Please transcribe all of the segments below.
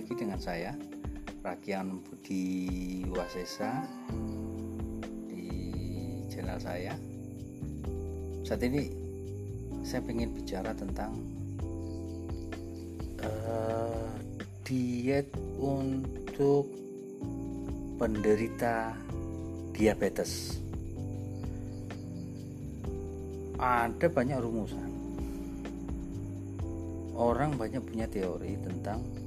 lagi dengan saya Rakian Budi Wasesa di channel saya. Saat ini saya ingin bicara tentang uh, diet untuk penderita diabetes. Ada banyak rumusan. Orang banyak punya teori tentang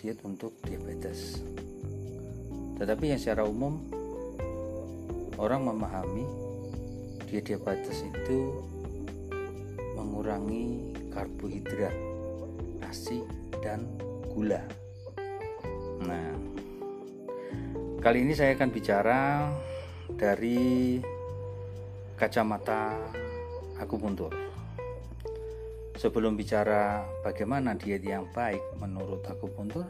diet untuk diabetes tetapi yang secara umum orang memahami diet diabetes itu mengurangi karbohidrat, nasi dan gula. Nah, kali ini saya akan bicara dari kacamata akupuntur. Sebelum bicara bagaimana diet yang baik menurut akupuntur,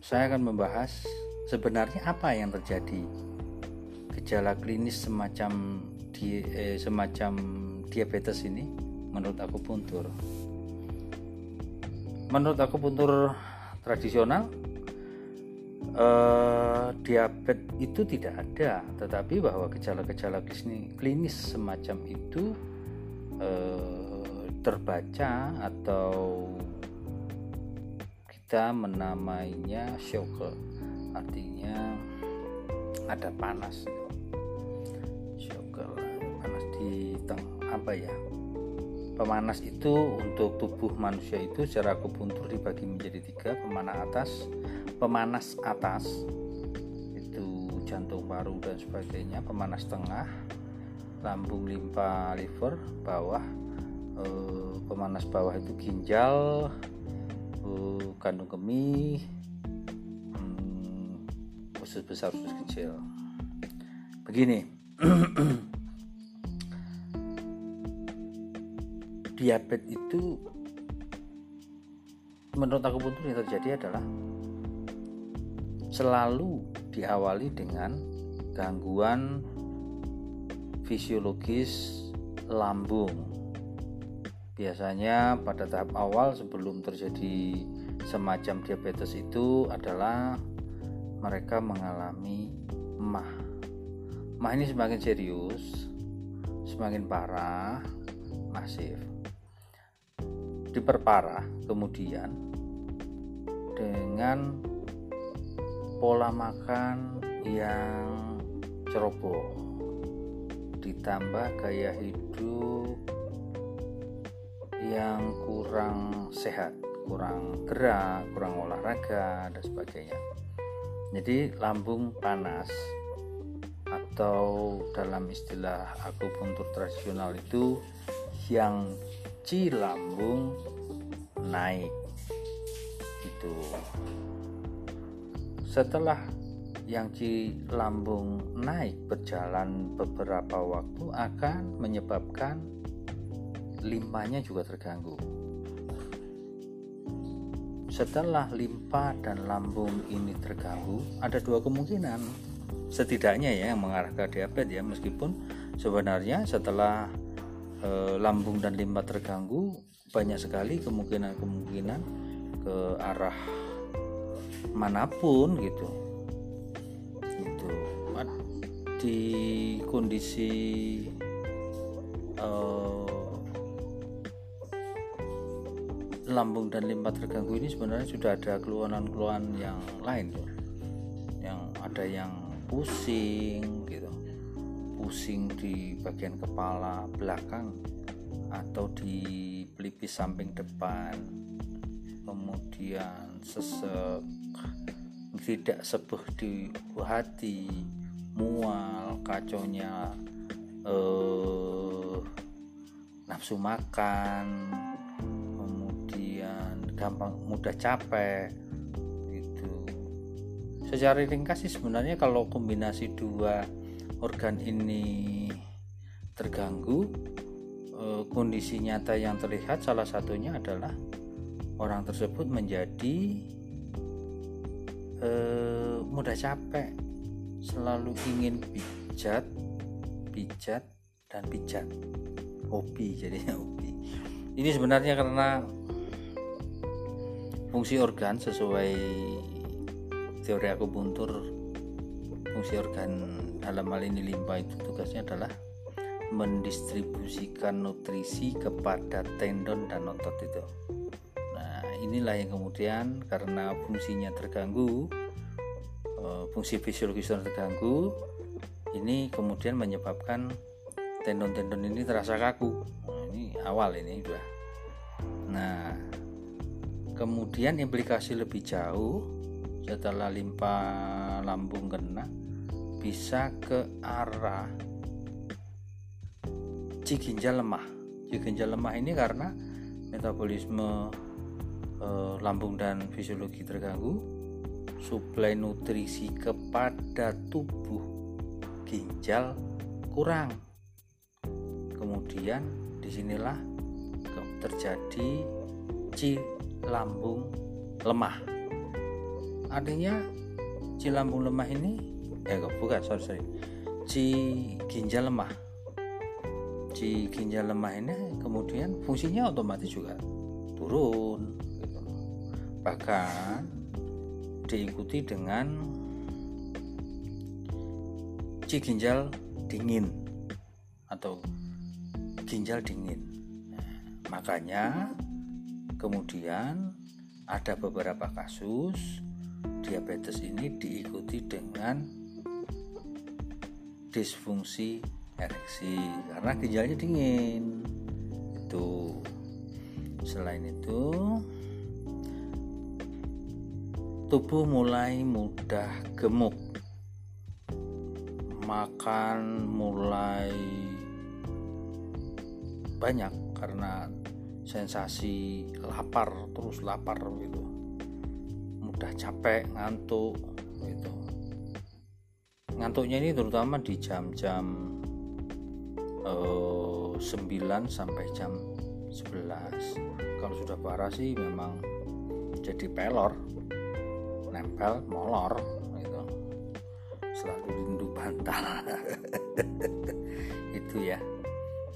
saya akan membahas sebenarnya apa yang terjadi gejala klinis semacam di, eh, semacam diabetes ini menurut akupuntur. Menurut akupuntur tradisional eh, diabetes itu tidak ada, tetapi bahwa gejala-gejala klinis semacam itu eh, terbaca atau kita menamainya shock artinya ada panas. Shock panas di teng apa ya? Pemanas itu untuk tubuh manusia itu secara akupuntur dibagi menjadi tiga pemanas atas pemanas atas itu jantung paru dan sebagainya pemanas tengah lambung limpa liver bawah eh, pemanas bawah itu ginjal kandung kemih hmm, usus besar usus kecil. Begini diabetes itu menurut aku pun yang terjadi adalah selalu diawali dengan gangguan fisiologis lambung biasanya pada tahap awal sebelum terjadi semacam diabetes itu adalah mereka mengalami mah. Mah ini semakin serius semakin parah masif. Diperparah kemudian dengan pola makan yang ceroboh. Ditambah gaya hidup yang kurang sehat, kurang gerak, kurang olahraga dan sebagainya. Jadi lambung panas atau dalam istilah akupuntur tradisional itu yang ci lambung naik itu setelah yang ci lambung naik berjalan beberapa waktu akan menyebabkan limpanya juga terganggu. Setelah limpa dan lambung ini terganggu, ada dua kemungkinan. Setidaknya ya yang mengarah ke diabetes ya, meskipun sebenarnya setelah e, lambung dan limpa terganggu banyak sekali kemungkinan-kemungkinan ke arah mana pun gitu. Gitu. Di kondisi uh, lambung dan limpa terganggu ini sebenarnya sudah ada keluhan-keluhan yang lain tuh yang ada yang pusing gitu. Pusing di bagian kepala belakang atau di pelipis samping depan. Kemudian sesek tidak sebuh di hati mual kacaunya eh, nafsu makan gampang mudah capek gitu. Secara ringkas sih sebenarnya kalau kombinasi dua organ ini terganggu eh, kondisi nyata yang terlihat salah satunya adalah orang tersebut menjadi eh, mudah capek selalu ingin pijat pijat dan pijat. Hobi jadinya hobi. Ini sebenarnya karena fungsi organ sesuai teori akupuntur fungsi organ dalam hal ini limpa itu tugasnya adalah mendistribusikan nutrisi kepada tendon dan otot itu. Nah inilah yang kemudian karena fungsinya terganggu eh, fungsi fisiologis terganggu ini kemudian menyebabkan tendon-tendon ini terasa kaku. Nah, ini awal ini sudah. Nah kemudian implikasi lebih jauh setelah limpa lambung kena bisa ke arah ciginjal lemah. Ciginjal lemah ini karena metabolisme eh, lambung dan fisiologi terganggu suplai nutrisi kepada tubuh ginjal kurang. Kemudian di sinilah terjadi ci lambung lemah. Artinya ci lambung lemah ini eh bukan sorry sorry. Ci ginjal lemah. Ci ginjal lemah ini kemudian fungsinya otomatis juga turun gitu. bahkan diikuti dengan ci ginjal dingin atau ginjal dingin. Nah, makanya Kemudian ada beberapa kasus diabetes ini diikuti dengan disfungsi ereksi karena ginjalnya dingin. Itu. Selain itu, tubuh mulai mudah gemuk. Makan mulai banyak karena sensasi lapar terus lapar gitu. Mudah capek ngantuk gitu. Ngantuknya ini terutama di jam-jam eh, 9 sampai jam 11 kalau sudah parah sih memang jadi pelor nempel molor gitu. Selalu rindu bantal. Itu ya.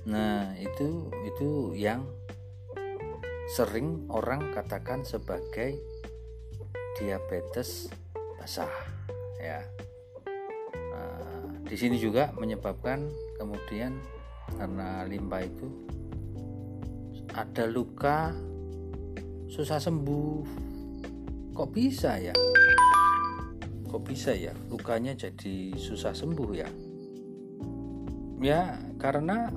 Nah itu itu yang sering orang katakan sebagai diabetes basah ya. Nah, di sini juga menyebabkan kemudian karena limpa itu ada luka susah sembuh. Kok bisa ya? Kok bisa ya lukanya jadi susah sembuh ya? Ya karena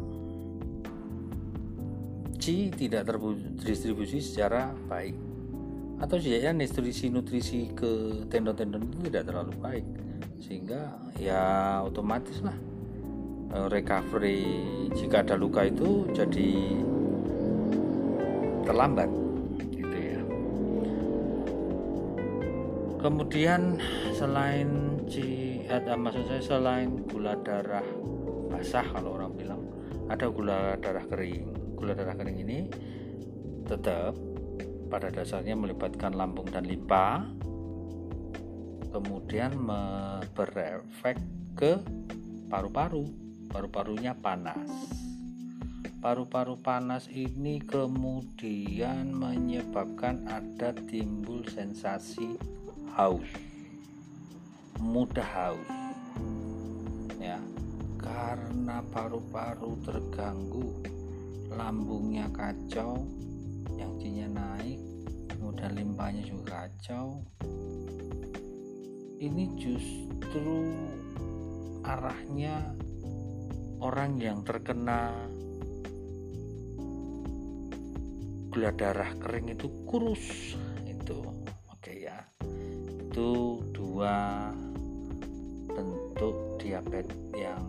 nutrisi tidak terdistribusi secara baik. Atau ya nutrisi-nutrisi ke tendon-tendon itu tidak terlalu baik. Sehingga ya otomatis lah eh, recovery jika ada luka itu jadi terlambat gitu ya. Kemudian selain ada maksud saya selain gula darah basah kalau orang bilang ada gula darah kering gula darah kering ini tetap pada dasarnya melibatkan lambung dan limpa kemudian berefek ke paru-paru. Paru-parunya panas. Paru-paru panas ini kemudian menyebabkan ada timbul sensasi haus. Mudah haus. Ya karena paru-paru terganggu lambungnya kacau yang naik kemudian limpahnya juga kacau. Ini justru arahnya orang yang terkena gula darah kering itu kurus itu. Oke ya. Itu dua bentuk diabetes yang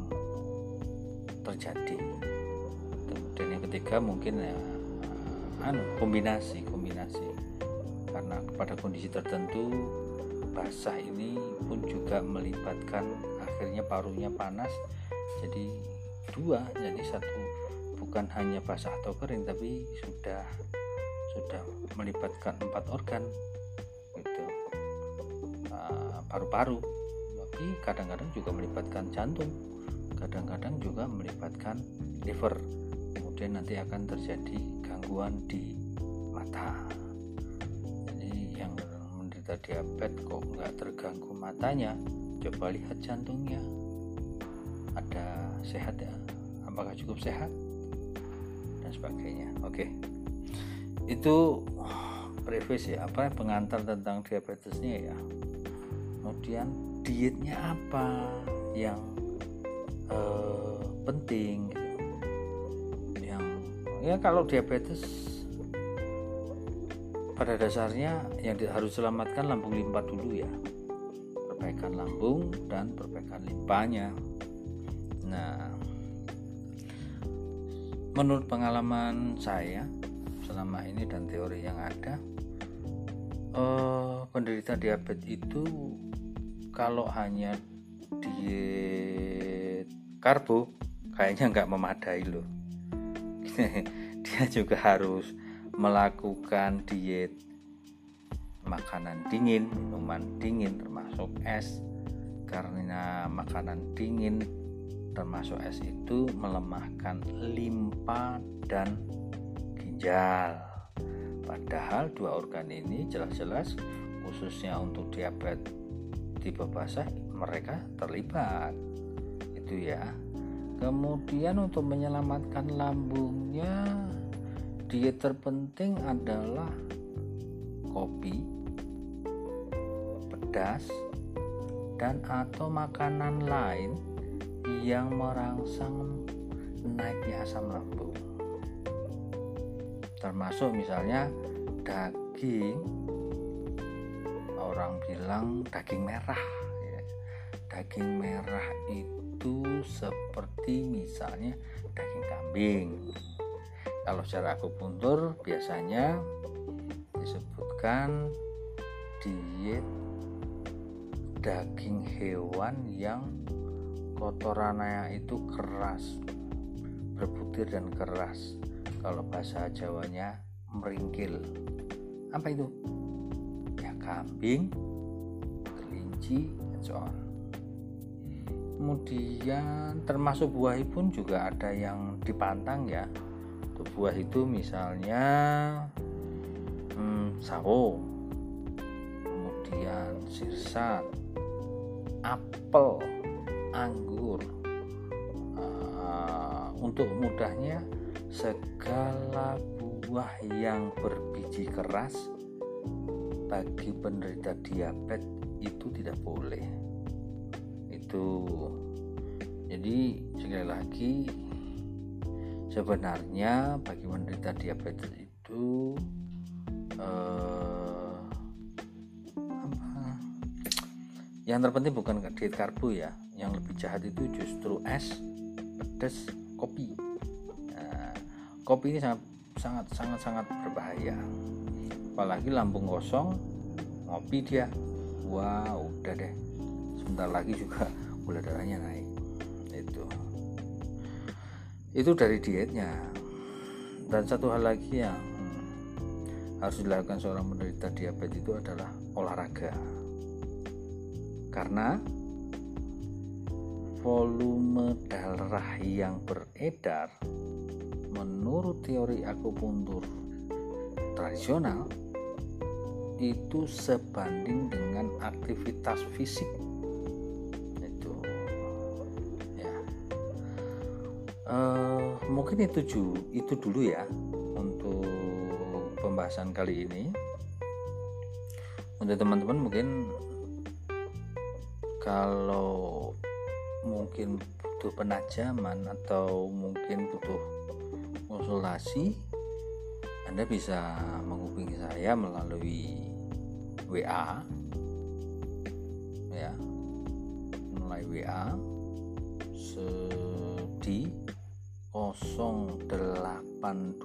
terjadi dan yang ketiga mungkin ya anu kombinasi kombinasi. Karena pada kondisi tertentu basah ini pun juga melibatkan akhirnya parunya panas jadi dua jadi satu. Bukan hanya basah atau kering tapi sudah sudah melibatkan empat organ gitu. Ah, paru-paru. Tapi kadang-kadang juga melibatkan jantung kadang-kadang juga melibatkan liver kemudian nanti akan terjadi gangguan di mata. Jadi yang menderita diabetes kok nggak terganggu matanya coba lihat jantungnya. Ada sehat ya? Apakah cukup sehat? Dan sebagainya. Oke. Itu preface ya apa pengantar tentang diabetesnya ya. Kemudian dietnya apa yang uh, penting gitu. Ya kalau diabetes pada dasarnya yang harus selamatkan lambung limpa dulu ya. Perbaikan lambung dan perbaikan limpanya. Nah menurut pengalaman saya selama ini dan teori yang ada uh, penderita diabetes itu kalau hanya diet karbo kayaknya nggak memadai loh dia juga harus melakukan diet makanan dingin minuman dingin termasuk es. Karena makanan dingin termasuk es itu melemahkan limpa dan ginjal. Padahal dua organ ini jelas-jelas khususnya untuk diabetes tipe basah mereka terlibat. Itu ya. Kemudian untuk menyelamatkan lambungnya diet terpenting adalah kopi pedas dan atau makanan lain yang merangsang naiknya asam lambung. Termasuk misalnya daging. Orang bilang daging merah ya. daging merah itu seperti misalnya daging kambing kalau secara akupuntur biasanya disebutkan diet daging hewan yang kotorannya itu keras berbutir dan keras kalau bahasa Jawanya meringkil apa itu kambing, kelinci, dan so on. Kemudian termasuk buah pun juga ada yang dipantang ya. Buah itu misalnya hmm, sawo, kemudian sirsat, apel, anggur. Uh, untuk mudahnya segala buah yang berbiji keras bagi penderita diabetes itu tidak boleh itu jadi sekali lagi sebenarnya bagi penderita diabetes itu eh, yang terpenting bukan diet karbo ya yang lebih jahat itu justru es pedas kopi. Nah, kopi ini sangat sangat sangat sangat berbahaya. Apalagi lambung kosong ngopi dia. Wah udah deh. Sebentar lagi juga gula darahnya naik. Itu itu dari dietnya. Dan satu hal lagi yang harus dilakukan seorang penderita diabetes itu adalah olahraga. Karena volume darah yang beredar menurut teori akupuntur tradisional itu sebanding dengan aktivitas fisik uh, mungkin itu itu dulu ya untuk pembahasan kali ini. Untuk teman-teman mungkin kalau mungkin butuh penajaman atau mungkin butuh konsultasi anda bisa menghubungi saya melalui WA ya mulai WA di 08213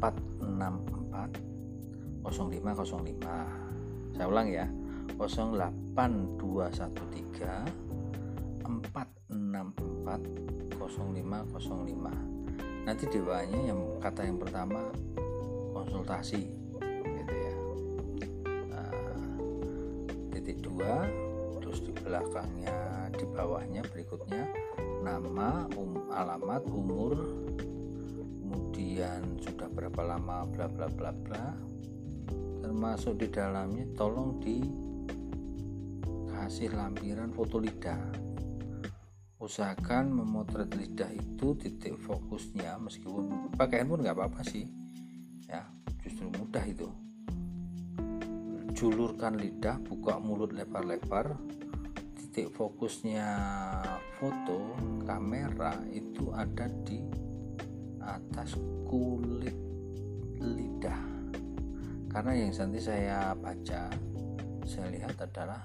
464 0505 saya ulang ya. 08213 464 0505 nanti dewanya yang kata yang pertama konsultasi gitu ya. Nah, titik dua terus di belakangnya di bawahnya berikutnya. Nama um, alamat umur kemudian sudah berapa lama bla bla bla bla. Termasuk di dalamnya tolong dikasih lampiran foto lidah. Usahakan memotret lidah itu titik fokusnya meskipun pakai handphone nggak apa-apa sih. Ya justru mudah itu. Julurkan lidah buka mulut lebar-lebar titik fokusnya foto kamera itu ada di atas kulit lidah. Karena yang nanti saya baca saya lihat adalah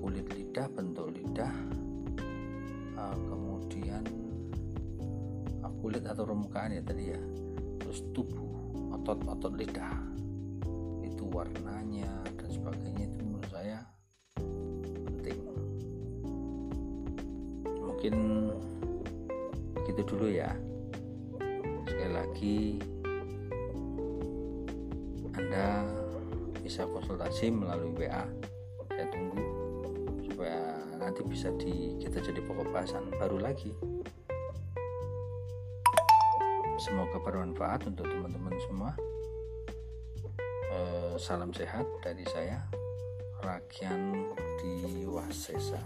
kulit lidah bentuk lidah uh, kemudian uh, kulit atau permukaan ya tadi ya. Terus tubuh otot-otot lidah. Itu warnanya dan sebagainya mungkin begitu dulu ya. Sekali lagi Anda bisa konsultasi melalui WA saya tunggu supaya nanti bisa di kita jadi pokok bahasan baru lagi. Semoga bermanfaat untuk teman-teman semua. Eh, salam sehat dari saya Rakian di Wasesa